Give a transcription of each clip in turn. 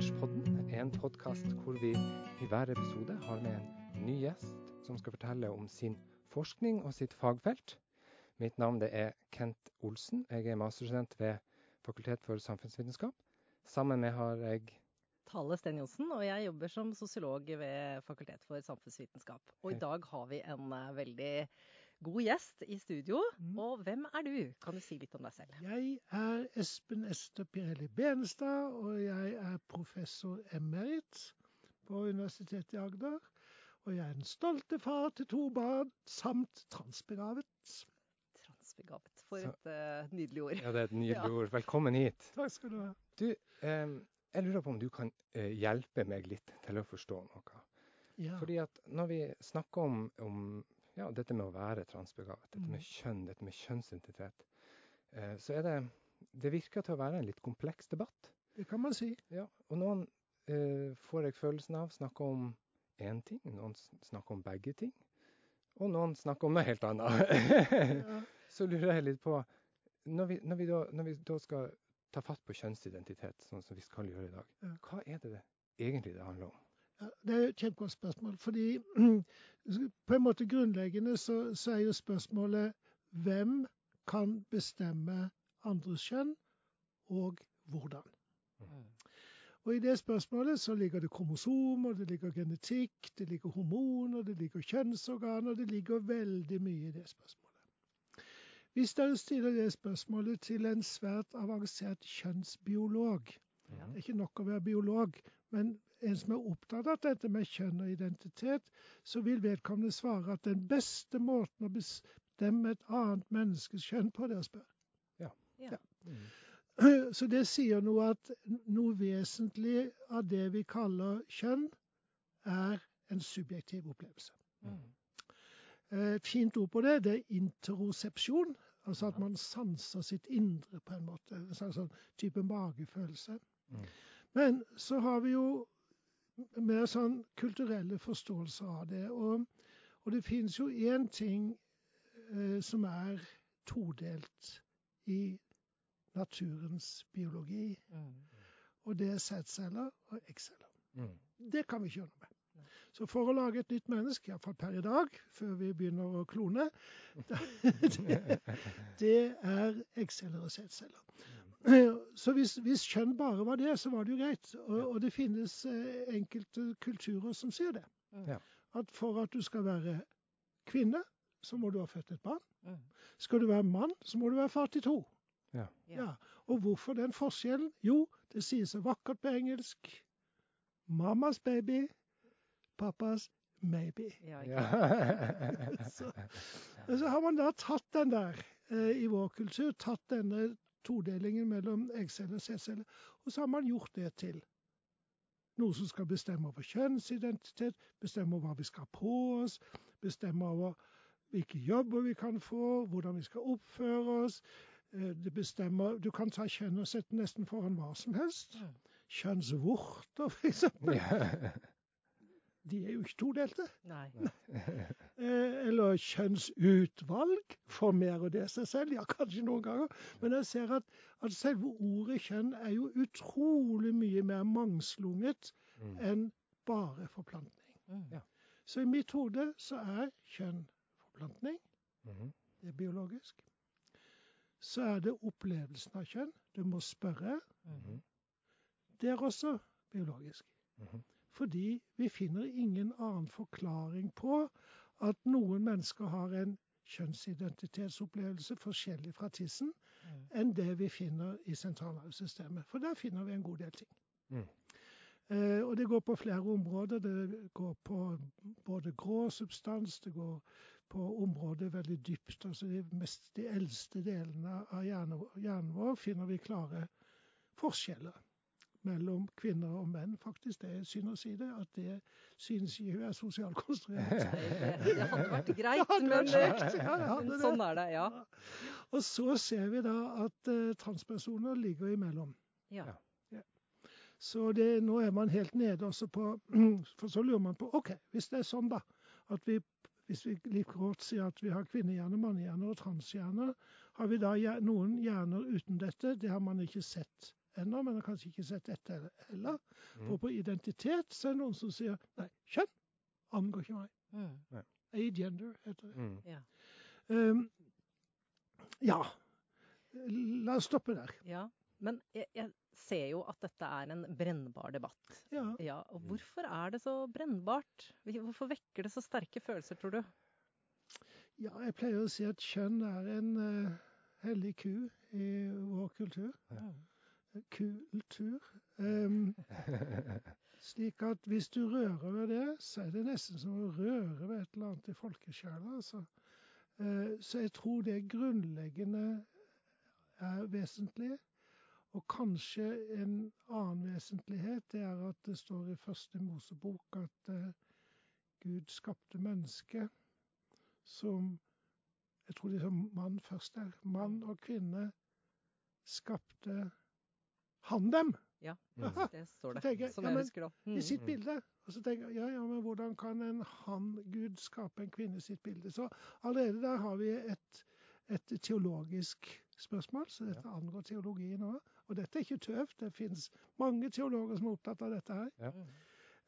Researchpodden, en podkast hvor vi i hver episode har med en ny gjest som skal fortelle om sin forskning og sitt fagfelt. Mitt navn er Kent Olsen. Jeg er masterstudent ved Fakultet for samfunnsvitenskap. Sammen med har jeg Tale Sten Johnsen, og jeg jobber som sosiolog ved Fakultet for samfunnsvitenskap. Og i dag har vi en uh, veldig god gjest i studio. Mm. Og hvem er du? Kan du si litt om deg selv? Jeg er Espen Ester Pirelli Benestad, og jeg er professor emerit på Universitetet i Agder. Og jeg er den stolte far til to barn, samt transbegavet. Transbegavet. For et uh, nydelig ord. Ja, det er et nydelig ja. ord. Velkommen hit. Takk skal du ha. Du, eh, jeg lurer på om du kan eh, hjelpe meg litt til å forstå noe. Ja. Fordi at når vi snakker om, om ja, dette med å være transbegavet, dette med mm. kjønn, dette med kjønnsidentitet, uh, så er det Det virker til å være en litt kompleks debatt. Det kan man si. Ja, Og noen får jeg følelsen av snakker om én ting, noen snakker om begge ting. Og noen snakker om noe helt annet. ja. Så lurer jeg litt på når vi, når, vi da, når vi, da, skal ta fatt på kjønnsidentitet, sånn som vi skal gjøre i dag, hva er det, det egentlig det handler om? Ja, det er et kjempegodt spørsmål. fordi på en måte grunnleggende så, så er jo spørsmålet hvem kan bestemme andres kjønn, og hvordan? Mm. Og I det spørsmålet så ligger det kromosomer, det ligger genetikk, det ligger hormoner, det ligger kjønnsorganer. Det ligger veldig mye i det spørsmålet. Hvis dere stiller det spørsmålet til en svært avansert kjønnsbiolog Det er ikke nok å være biolog, men en som er opptatt av dette med kjønn og identitet, så vil vedkommende svare at den beste måten å bestemme et annet menneskes kjønn på, det er å spørre. Ja. ja. Mm. Så det sier noe at noe vesentlig av det vi kaller kjønn, er en subjektiv opplevelse. Mm. Et eh, fint ord på det, det er interosepsjon. Altså at man sanser sitt indre på en måte. En slags sånn type magefølelse. Mm. Men så har vi jo mer sånn kulturelle forståelser av det. Og, og det finnes jo én ting eh, som er todelt i naturens biologi. Mm. Og det er sædceller og eggceller. Mm. Det kan vi ikke gjøre noe med. Så for å lage et nytt menneske, iallfall per i dag, før vi begynner å klone, det, det er eggceller og sædceller. Så hvis, hvis, kjønn bare var det, så var det jo greit. Og, og det finnes eh, enkelte kulturer som sier det. At for at du skal være kvinne, så må du ha født et barn. Skal du være mann, så må du være far til to. Ja. ja. Og hvorfor den forskjellen? Jo, det sier så vakkert på engelsk. Mammas baby, pappas maybe. Ja, så, så, har man da tatt den der eh, i vår kultur, tatt denne todelingen mellom eggceller og sædceller, og så har man gjort det til noe som skal bestemme over kjønnsidentitet, bestemme over hva vi skal ha på oss, bestemme over hvilke jobber vi kan få, hvordan vi skal oppføre oss, Eh, det bestemmer Du kan ta kjønn og sette nesten foran hva som helst. Kjønnsvorter, f.eks. De er jo ikke todelte. Nei. eller kjønnsutvalg. Formerer det seg selv? Ja, kanskje noen ganger. Men jeg ser at, at selve ordet kjønn er jo utrolig mye mer mangslunget mm. enn bare forplantning. Mm. Ja. Så i mitt hode så er kjønn forplantning. Mm. Det er biologisk så er det opplevelsen av kjønn. Du må spørre. Mm -hmm. Det er også biologisk. Mm -hmm. Fordi vi finner ingen annen forklaring på at noen mennesker har en kjønnsidentitetsopplevelse forskjellig fra tissen mm. enn det vi finner i sentralnervesystemet. For der finner vi en god del ting. Mm. Eh, og det går på flere områder. Det går på både grå substans, det går på områder veldig dypt. altså De, mest, de eldste delene av hjernen vår finner vi klare forskjeller mellom kvinner og menn. Faktisk, det er synd å si det, at det synes ikke hun er sosialt konstruert. Det hadde vært greit, hadde men, vært ja, men sånn er det. ja. Og så ser vi da at uh, transpersoner ligger imellom. Ja. ja. Så det, nå er man helt nede også på For så lurer man på OK, hvis det er sånn, da, at vi hvis vi like godt sier at vi har kvinnehjerner, mannehjerner og transhjerner, har vi da noen hjerner uten dette? Det har man ikke sett ennå, men har kanskje ikke sett dette heller. Mm. For på identitet så er det noen som sier nei, kjønn angår ikke meg. Mm. Agender heter det. Mm. Ja. Um, ja. La oss stoppe der. ja. Men jeg, jeg ser jo at dette er en brennbar debatt. Ja. Ja, og hvorfor er det så brennbart? Hvorfor vekker det så sterke følelser, tror du? ja, jeg pleier å si at kjønn er en uh, hellig ku i vår kultur. Mm. Kultur. Um, slik at hvis du rører ved det, så er det nesten som å røre ved et eller annet i folkesjela. Altså. Uh, så jeg tror det grunnleggende er vesentlig. Og kanskje en annen vesentlighet det er at det står i første Mosebok at uh, Gud skapte mennesket som Jeg tror det er mann først der. Mann og kvinne skapte han dem Ja, Mm. det står det. tenker jeg, Som ja, jeg men husker det i òg. sitt bilde. Og så tenker jeg ja, ja, men hvordan kan en han-gud skape en kvinne i sitt bilde? Så allerede der har vi et, et teologisk spørsmål, så dette angår teologien òg. Og dette er ikke tøv. Det finnes mange teologer som er opptatt av dette her. Ja.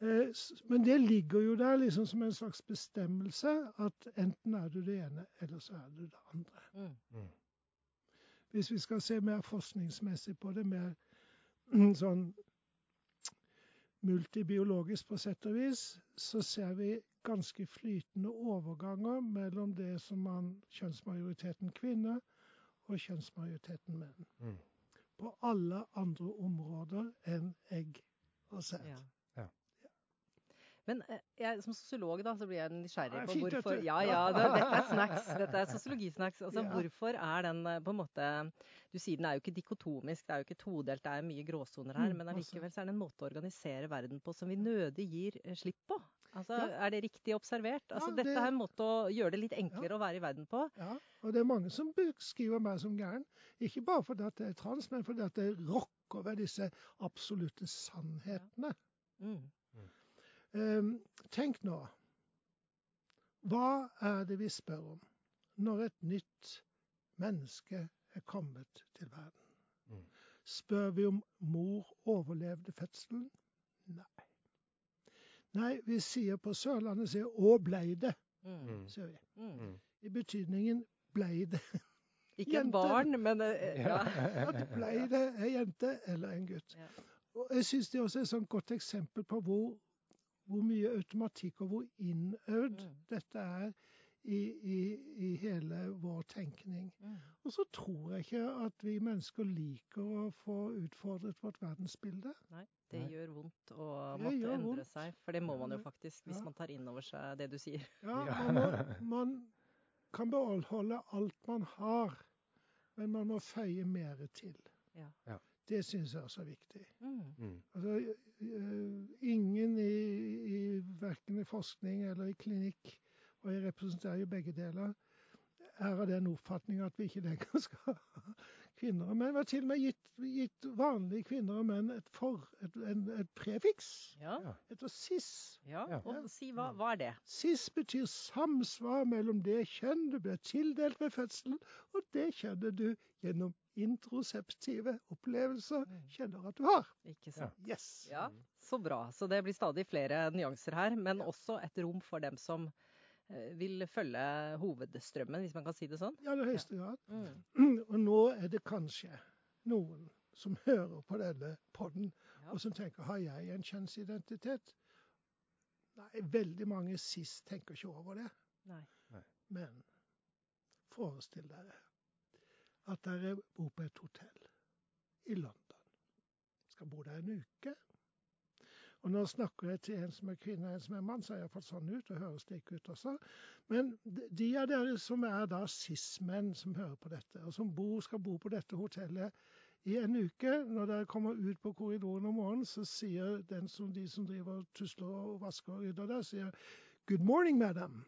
Eh, Men det ligger jo der liksom som en slags bestemmelse at enten er du det ene, eller så er du det andre. Mm. Mm. Hvis vi skal se mer forskningsmessig på det, mer mm, sånn multibiologisk på sett og vis, så ser vi ganske flytende overganger mellom det som man kjønnsmajoriteten kvinner og kjønnsmajoriteten menn. Mm. På alle andre områder enn egg og sæd. Ja. Men eh, jeg, som sosiolog da, så blir jeg nysgjerrig på hvorfor. Ja, ja, det, dette er snacks. Dette er sosiologisnacks. Altså, Ja. Hvorfor er den eh, på en måte Du sier den er jo ikke dikotomisk, det er jo ikke todelt, det er mye gråsoner her. Mm, Men masse. allikevel så er det en måte å organisere verden på som vi nødig gir eh, slipp på. Altså, Ja. Er det riktig observert? Altså, Ja, Dette er en måte å gjøre det litt enklere å være i verden på. Ja, og det er mange som beskriver meg som gæren. Ikke bare fordi at jeg er trans, men fordi at jeg rokker ved disse absolutte sannhetene. Mm. Ehm, tenk nå. Hva er det vi spør om når et nytt menneske er kommet til verden? Mm. Spør vi om mor overlevde fødselen? Nei. Nei, vi sier på Sørlandet sier 'å blei det', Mm. Mm. sier vi. Mm. Mm. I betydningen 'blei det'. Ikke en barn, men eh, ja. At blei det ei jente eller en gutt. Ja. Og jeg syns det også er et sånt godt eksempel på hvor, hvor mye automatikk og hvor innøvd Mm. dette er i, i, i hele vår tenkning. Mm. Og så tror jeg ikke at vi mennesker liker å få utfordret vårt verdensbilde. Nei, det Nei. gjør vondt å måtte endre vondt. seg. For det må man jo faktisk, hvis Ja. man tar inn over seg det du sier. Ja. Man, må, man kan beholde alt man har, men man må føye mer til. Ja. Ja. Det syns jeg også er viktig. Mm. Mm. Altså, øh, ingen i, i verken i forskning eller i klinikk, og jeg representerer jo begge deler, er av den oppfatning at vi ikke lenger skal ha kvinner og menn. Vi har til og med gitt, gitt vanlige kvinner og menn et, for, et, en, et prefiks. Ja. Ja. Et sis. ja. Ja. Og si hva, hva er det? Sis betyr samsvar mellom det kjønn du ble tildelt ved fødselen, og det kjønnet du gjennom introseptive opplevelser kjenner at du har. Ikke sant? Yes. Ja, så bra. Så det blir stadig flere nyanser her, men også et rom for dem som eh, vil følge hovedstrømmen, hvis man kan si det sånn. Ja, I høyeste grad. Mm. Og nå er det kanskje noen som hører på denne podden, Ja. og som tenker har jeg en kjønnsidentitet? Nei, veldig mange sist tenker ikke over det. Nei. Men forestill dere at dere bor på et hotell i London. Skal bo der en uke. Og nå snakker jeg til en som er kvinne og en som er mann, så jeg fått sånn ut, og høres slik ut også. Men de- av dere som er da cis-menn som hører på dette, og som bor, skal bo på dette hotellet i en uke, når dere kommer ut på korridoren om morgenen, så sier som, de som driver og tusler og vasker og rydder der, sier 'Good morning, madam'.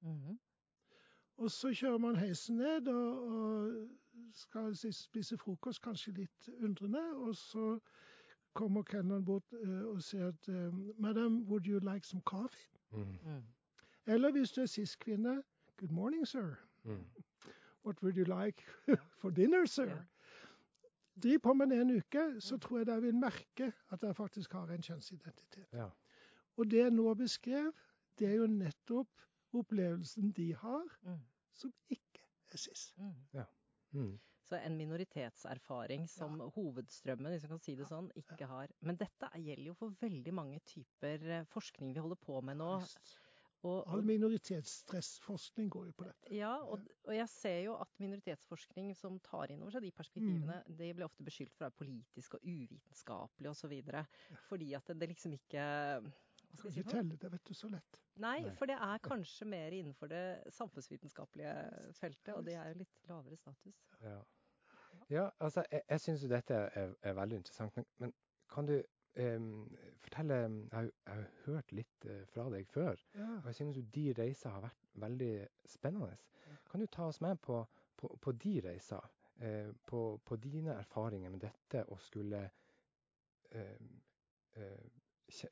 Mhm. Og så kjører man heisen ned og, og skal si- spise frokost, kanskje litt undrende. Og så kommer kelneren bort eh, og sier at eh, 'Madam, would you like some coffee?' Mm. Mm. Eller hvis du er cis-kvinne 'Good morning, sir. Mm. What would you like for dinner, sir?' Yeah. driv på med det en uke, så tror jeg dere vil merke at dere faktisk har en kjønnsidentitet. Ja. Og det jeg nå beskrev, det er jo nettopp opplevelsen de har, Mm. som ikke er cis. Mm. Mm. Så en minoritetserfaring som hovedstrømmen, hvis man kan si det sånn, ikke har. Men dette gjelder jo for veldig mange typer eh, forskning vi holder på med nå. Og, All minoritetsstressforskning går jo på dette. ja, og, og jeg ser jo at minoritetsforskning som tar inn over seg de perspektivene, Mm. det blir ofte beskyldt for å være politisk og uvitenskapelig osv. Fordi at det, det liksom ikke hva skal jeg si ikke for noe? telle det, vet du, så lett. Nei, Nei. for det er kanskje mer innenfor det samfunnsvitenskapelige feltet, og det er jo litt lavere status. Ja. ja, altså jeg, jeg syns jo dette er, er veldig interessant. Men, kan du um, fortelle Jeg jeg har hørt litt eh, fra deg før, Ja. og jeg synes jo de reiser har vært veldig spennende. Kan du ta oss med på, på, på de reiser? Uh, på, på dine erfaringer med dette å skulle uh, uh,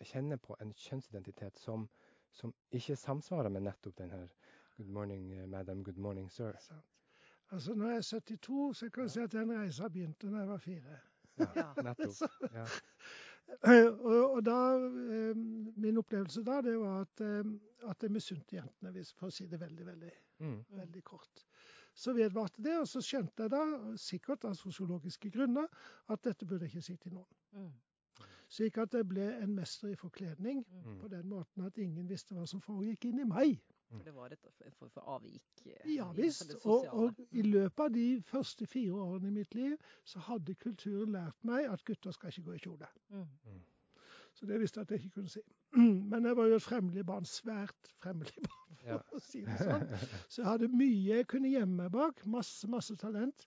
kjenne på en kjønnsidentitet som, som ikke samsvarer med nettopp den her Good morning, eh, madam. Good morning, sir. Sant. Altså, jeg er 72, så kan jeg ja. si at den reisa begynte da jeg var fire. Ja, Ja. nettopp. Ja. Og, og da, eh, Min opplevelse da det var at, eh, at jeg misunte jentene, hvis, for å si det veldig veldig, Mm. veldig kort. Så vedvarte det, og så skjønte jeg da, sikkert av sosiologiske grunner, at dette burde jeg ikke si til noen. Mm. Slik at jeg ble en mester i forkledning Mm. på den måten at ingen visste hva som foregikk inni meg. For det var et form for avvik eh, Ja visst. Og, og i løpet av de første fire årene i mitt liv, så hadde kulturen lært meg at gutter skal ikke gå i kjole. Mm. Så det visste jeg at jeg ikke kunne si. Men jeg var jo et fremmelig barn. Svært fremmelig barn, for Ja. å si det sånn. Så jeg hadde mye jeg kunne gjemme meg bak. Masse, masse talent.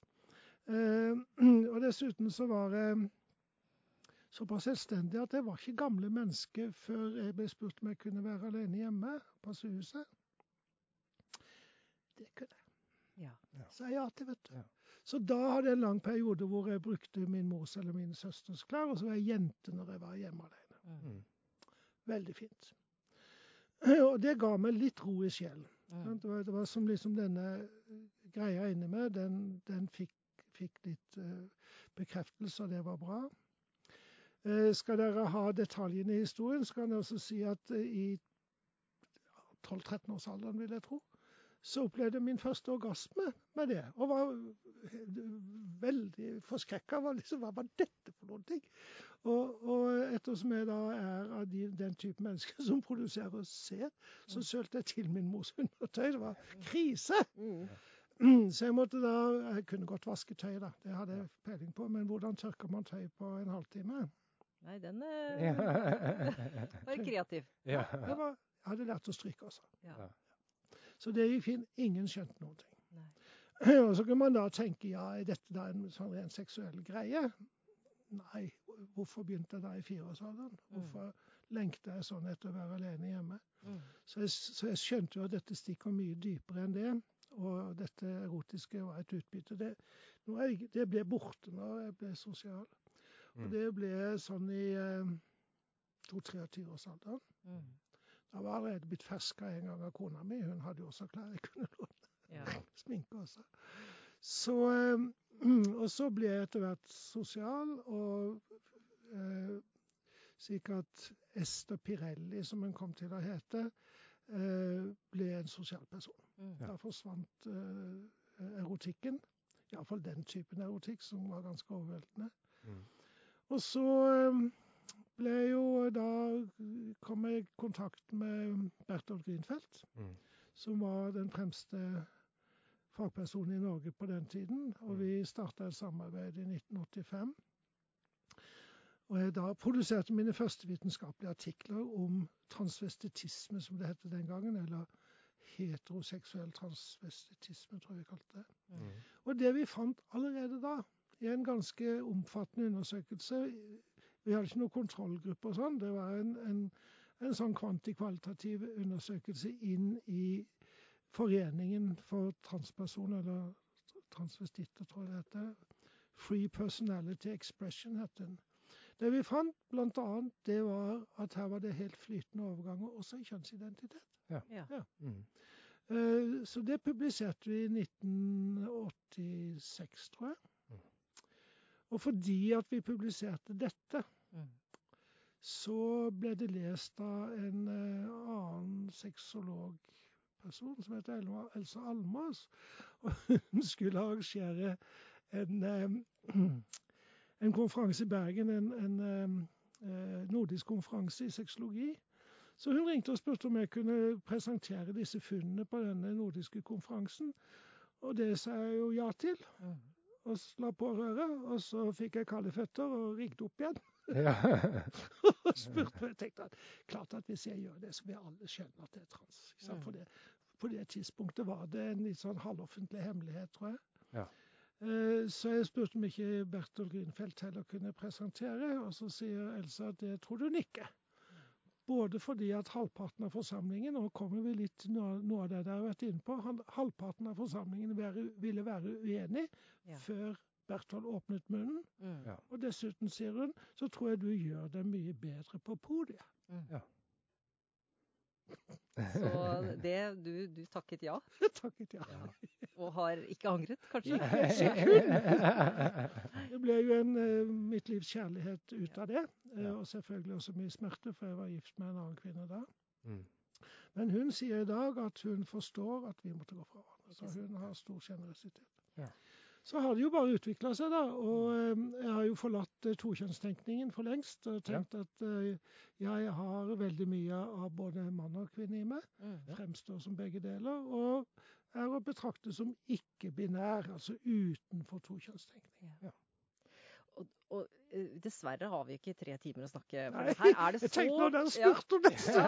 Eh, og dessuten så var jeg såpass selvstendig at jeg var ikke gamle menneske før jeg ble spurt om jeg kunne være alene hjemme, passe huset. Det kunne jeg. Ja. sa jeg ja til, vet du. Ja. Så da hadde jeg en lang periode hvor jeg brukte min mors eller min søsters klær, og så var jeg jente når jeg var hjemme alene. Mm. Mm. Veldig fint. Og det ga meg litt ro i sjelen. Mm. Det var, det var som liksom denne greia inni meg, den, den fikk, fikk litt uh, bekreftelse, og det var bra. Eh, skal dere ha detaljene i historien, så kan jeg også si at eh, i 12-13-årsalderen, vil jeg tro, så opplevde jeg min første orgasme med det. Og var veldig forskrekka. Liksom, hva var dette for noen ting? Og, og ettersom jeg da er av de, den type mennesker som produserer sæd, så sølte jeg til min mors undertøy. Det var krise! Mm. Så jeg måtte da Jeg kunne godt vaske tøy, da. Det hadde jeg peiling på. Men hvordan tørker man tøy på en halvtime? Nei, den eh, Ja. var kreativ. ja. Jeg var, jeg hadde lært å stryke også. Ja. Ja. Så det gikk fint. Ingen skjønte noen ting. Nei. Og så kan man da tenke ja, er dette da en sånn ren seksuell greie? Nei. Hvorfor begynte jeg da i fireårsalderen? Hvorfor lengta jeg sånn etter å være alene hjemme? Mm. Så jeg, så jeg skjønte jo at dette stikker mye dypere enn det. Og dette erotiske var et utbytte. Det, nå er, jeg- det ble borte når jeg ble sosial. Og Mm. det ble sånn i eh, 22-23-årsalderen. Mm. Da var jeg allerede blitt ferska en gang av kona mi. Hun hadde jo også klær jeg kunne låne. Ja. Sminke også. Så, eh, og så ble jeg etter hvert sosial, og eh, slik at Ester Pirelli, som hun kom til å hete, eh, ble en sosial person. Mm. Da forsvant eh, erotikken. Iallfall den typen erotikk, som var ganske overveldende. Mm. Og så eh, ble jeg jo da kom jeg i kontakt med Bertolt Grinfeldt, Mm. som var den fremste fagpersonen i Norge på den tiden. Og Mm. vi starta et samarbeid i 1985. Og jeg da produserte mine første vitenskapelige artikler om transvestitisme, som det het den gangen. Eller heteroseksuell transvestitisme, tror jeg vi kalte det. Mm. Og det vi fant allerede da, i en ganske omfattende undersøkelse Vi hadde ikke noen kontrollgruppe og sånn. Det var en, en, en sånn kvantikvalitativ undersøkelse inn i Foreningen for transpersoner, eller transvestitter, tror jeg det heter. Free Personality Expression het den. Det vi fant, annet, det var at her var det helt flytende overganger, også i kjønnsidentitet. Ja. Mm. Eh, Så det publiserte vi i 1986, tror jeg. Og fordi at vi publiserte dette, Mm. så ble det lest av en eh, annen sexologperson som heter Elma, Elsa Almas. Og hun skulle arrangere en, eh, en konferanse i Bergen, en, en eh, nordisk konferanse i sexologi. Så hun ringte og spurte om jeg kunne presentere disse funnene på denne nordiske konferansen. Og det sa jeg jo ja til, Mm. Og la på røret. Og så fikk jeg kalde føtter og rigget opp igjen. Ja. og spurte, jeg tenkte at klart at hvis jeg gjør det, så vil alle skjønne at det er trans. ikke sant? Mm. For det, på det tidspunktet var det en litt sånn halvoffentlig hemmelighet, tror jeg. Ja. Eh, Så jeg spurte om ikke Bertolt Grünfeldt heller kunne presentere, og så sier Elsa at det tror hun ikke. Både fordi at halvparten av forsamlingen, nå kommer vi litt noe av det dere har vært inne på, halvparten av forsamlingen ville være uenig Ja. før Bertolt åpnet munnen. Mm. Ja. Og dessuten, sier hun, så tror jeg du gjør det mye bedre på podiet. Mm. Ja. Så det du, du takket ja, Takket ja. og har ikke angret, kanskje? Ikke et sekund. Det ble jo en uh, mitt livs kjærlighet ut av det. eh, Og selvfølgelig også mye smerte, for jeg var gift med en annen kvinne da. Mm. Men hun sier i dag at hun forstår at vi måtte gå fra hverandre. Så hun har stor sjenerøsitet. Ja. Så har det jo bare utvikla seg, da. Og eh, jeg har jo forlatt uh, tokjønnstenkningen for lengst. Og tenkt at eh, jeg har veldig mye av både mann og kvinne i meg. Mm. Fremstår som begge deler. Og er å betrakte som ikke-binær, altså utenfor tokjønnstenkning. Og, og eh, dessverre har vi ikke tre timer å snakke, for Nei, her er det så Jeg tenkte når den spurte om det, så Ja.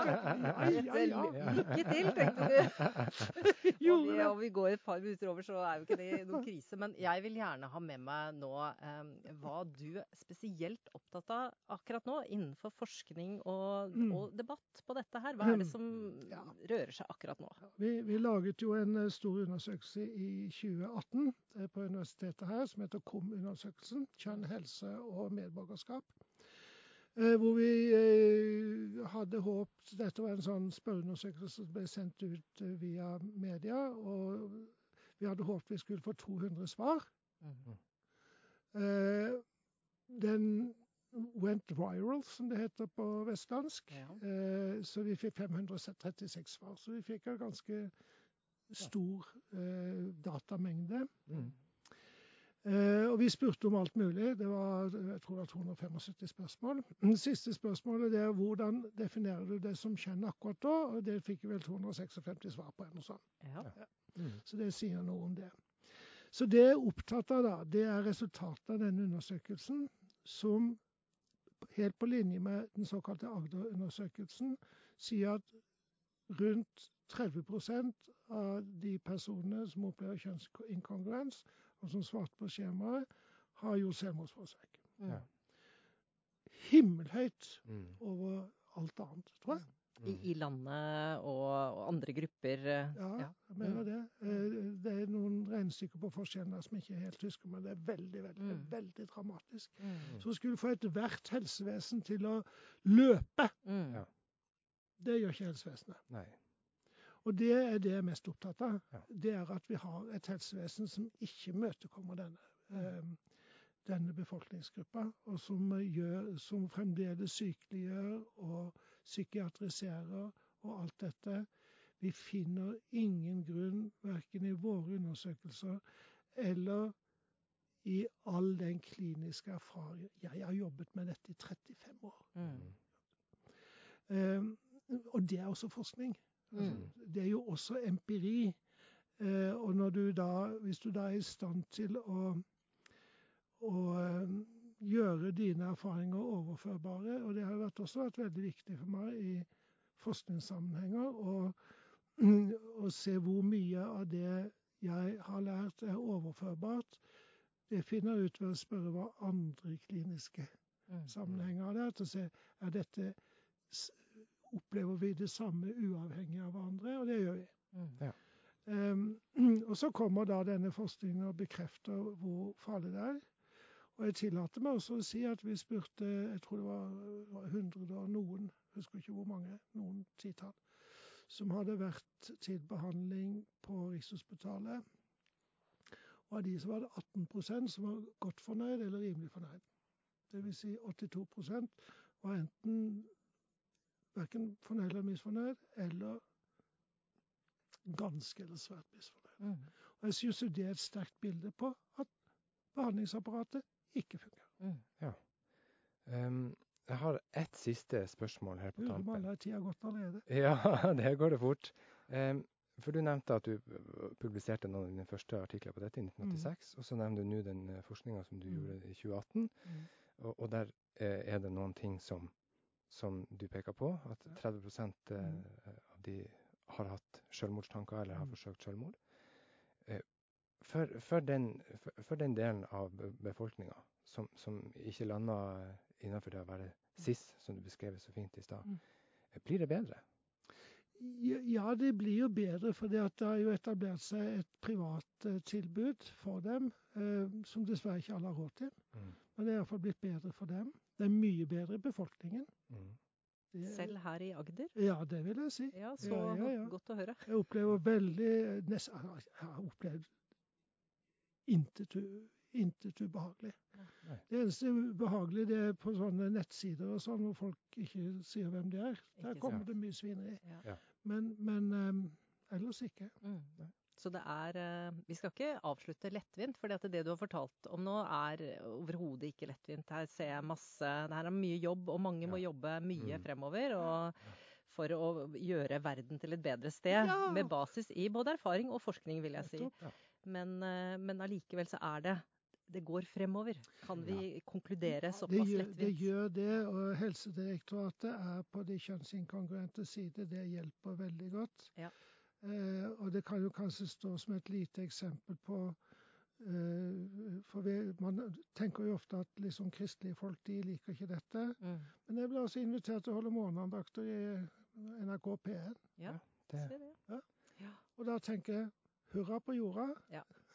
ja, ja. Lykke til, tenkte du. Og Gjorde vi, og vi går et par minutter over, så er jo ikke det noen krise. Men jeg vil gjerne ha med meg nå um, hva du er spesielt opptatt av akkurat nå innenfor forskning og, Mm. og debatt på dette her. Hva er det som rører seg akkurat nå? Vi, vi laget jo en eh, stor undersøkelse i 2018 eh, på universitetet her, som heter KOM-undersøkelsen. Kjønn, helse og medborgerskap. Eh, Hvor vi eh, hadde håpet Dette var en sånn spørreundersøkelse som ble sendt ut eh, via media. Og vi hadde håpet vi skulle få 200 svar. Mhm. Eh, Den went viral, som det heter på vestlandsk. Ja. Eh, Så vi fikk 536 svar. Så vi fikk en ganske stor eh, datamengde. Mm. Eh, og vi spurte om alt mulig. Det var jeg tror det var 275 spørsmål. Det siste spørsmålet er hvordan definerer du det som kjønn akkurat da? Og det fikk vi vel 256 svar på. eller noe sånt. Ja. Mm. Så det sier noe om det. Så det jeg er opptatt av, da, det er resultatet av denne undersøkelsen, som helt på linje med den såkalte Agder-undersøkelsen sier at rundt 30 av de personene som opplever kjønnsinkongruens, og som svarte på skjemaet, har gjort selvmordsforsøk. Mm. Ja. Himmelhøyt Mm. over alt annet, tror jeg. I, I landet og, og andre grupper. eh, Ja, ja. jeg mener det. Eh, Det er noen regnestykker på forskjellen der som ikke er helt husker, men det er veldig, veldig, Mm. veldig dramatisk. Mm. Så skulle få ethvert helsevesen til å løpe. Mm. Det gjør ikke helsevesenet. Nei. Og det er det jeg er mest opptatt av. Ja. Det er at vi har et helsevesen som ikke møtekommer denne, eh, denne befolkningsgruppa, og som, gjør, som fremdeles sykeliggjør og psykiatriserer og alt dette. Vi finner ingen grunn, verken i våre undersøkelser eller i all den kliniske erfaringen Jeg har jobbet med dette i 35 år. Mm. Eh, og det er også forskning. Altså, Det er jo også empiri. Eh, og når du da, hvis du da er i stand til å, å eh, gjøre dine erfaringer overførbare, og det har vært, også vært veldig viktig for meg i forskningssammenhenger, å, se hvor mye av det jeg har lært er overførbart, det finner jeg ut ved å spørre hva andre kliniske Mm. sammenhenger har lært, og se er dette Opplever vi det samme uavhengig av hverandre? Og det gjør vi. Ja. Um, og så kommer da denne forskningen og bekrefter hvor farlig det er. Og jeg tillater meg også å si at vi spurte jeg tror det var, var 100 og noen, husker ikke hvor mange, noen titall, som hadde vært til behandling på Rikshospitalet. Og av de så var det 18 som var godt fornøyd eller rimelig fornøyd. Det vil si 82% var enten verken fornøyd eller misfornøyd, eller ganske eller svært misfornøyd. Mm. Og jeg syns det er et sterkt bilde på at behandlingsapparatet ikke fungerer. Mm. Um, jeg har ett siste spørsmål her på Lurer på om tampen. alle tida gått allerede. Ja, det går det fort. Um, for du nevnte at du eh, publiserte noen av dine første artikler på dette i 1986. Og så nevner du nå den uh, forskninga som du Mm. gjorde i 2018. Mm. Og, og der eh, er det noen ting som, som du peker på. At 30 eh, Mm. av de har hatt selvmordstanker eller har Mm. forsøkt selvmord. Eh, for, for, den, for, for den delen av befolkninga som, som ikke landa innenfor det å være cis, som du beskrev så fint i stad, Mm. eh, blir det bedre? Ja, det blir jo bedre, for det har jo etablert seg et privat eh, tilbud for dem, eh, som dessverre ikke alle har råd til. Mm. Men det er iallfall blitt bedre for dem. Det er mye bedre i befolkningen. Mm. Det Selv her i Agder? Ja, det vil jeg si. Ja, så Ja, ja, ja. godt å høre. Jeg opplever veldig nest, Jeg har opplevd intet, intet ubehagelig. Nei. Det eneste ubehagelige det er på sånne nettsider og sånn, hvor folk ikke sier hvem de er. Der kommer det mye svineri. Ja. Ja. Men, men um, ellers ikke. Mm. Så det er eh, Vi skal ikke avslutte lettvint, for det du har fortalt om nå er overhodet ikke lettvint. Her ser jeg masse Det her er mye jobb, og mange må jobbe mye Mm. fremover. Og for å gjøre verden til et bedre sted. Ja. Med basis i både erfaring og forskning, vil jeg si. Men, eh, men allikevel så er det Det går fremover. Kan vi konkludere såpass lettvint? det gjør det, og Helsedirektoratet er på de kjønnsinkongruente side. Det hjelper veldig godt. Ja. Eh, og det kan jo kanskje stå som et lite eksempel på eh, For vi, man tenker jo ofte at liksom kristelige folk de liker ikke dette. Mm. Men jeg ble altså invitert til å holde morgenandakter i NRK P1. Ja, Det, det. Og da tenker jeg hurra på jorda.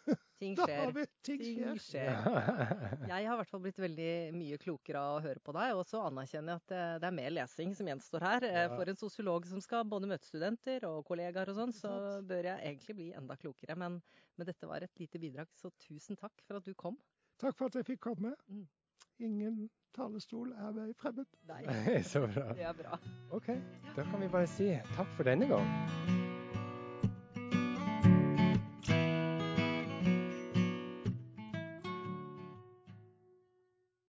Ting Da skjer. har vi ting Ting skjer. skjer. Jeg har i hvert fall blitt veldig mye klokere av å høre på deg, og så anerkjenner jeg at det, det er mer lesing som gjenstår her. Eh, Ja. For en sosiolog som skal både møte studenter og kollegaer og sånn, så bør jeg egentlig bli enda klokere. Men, men dette var et lite bidrag, så tusen takk for at du kom. Takk for at jeg fikk komme. Mm. Ingen talerstol er meg fremmed. Nei, så bra. det er bra. OK, da kan vi bare si takk for denne gang.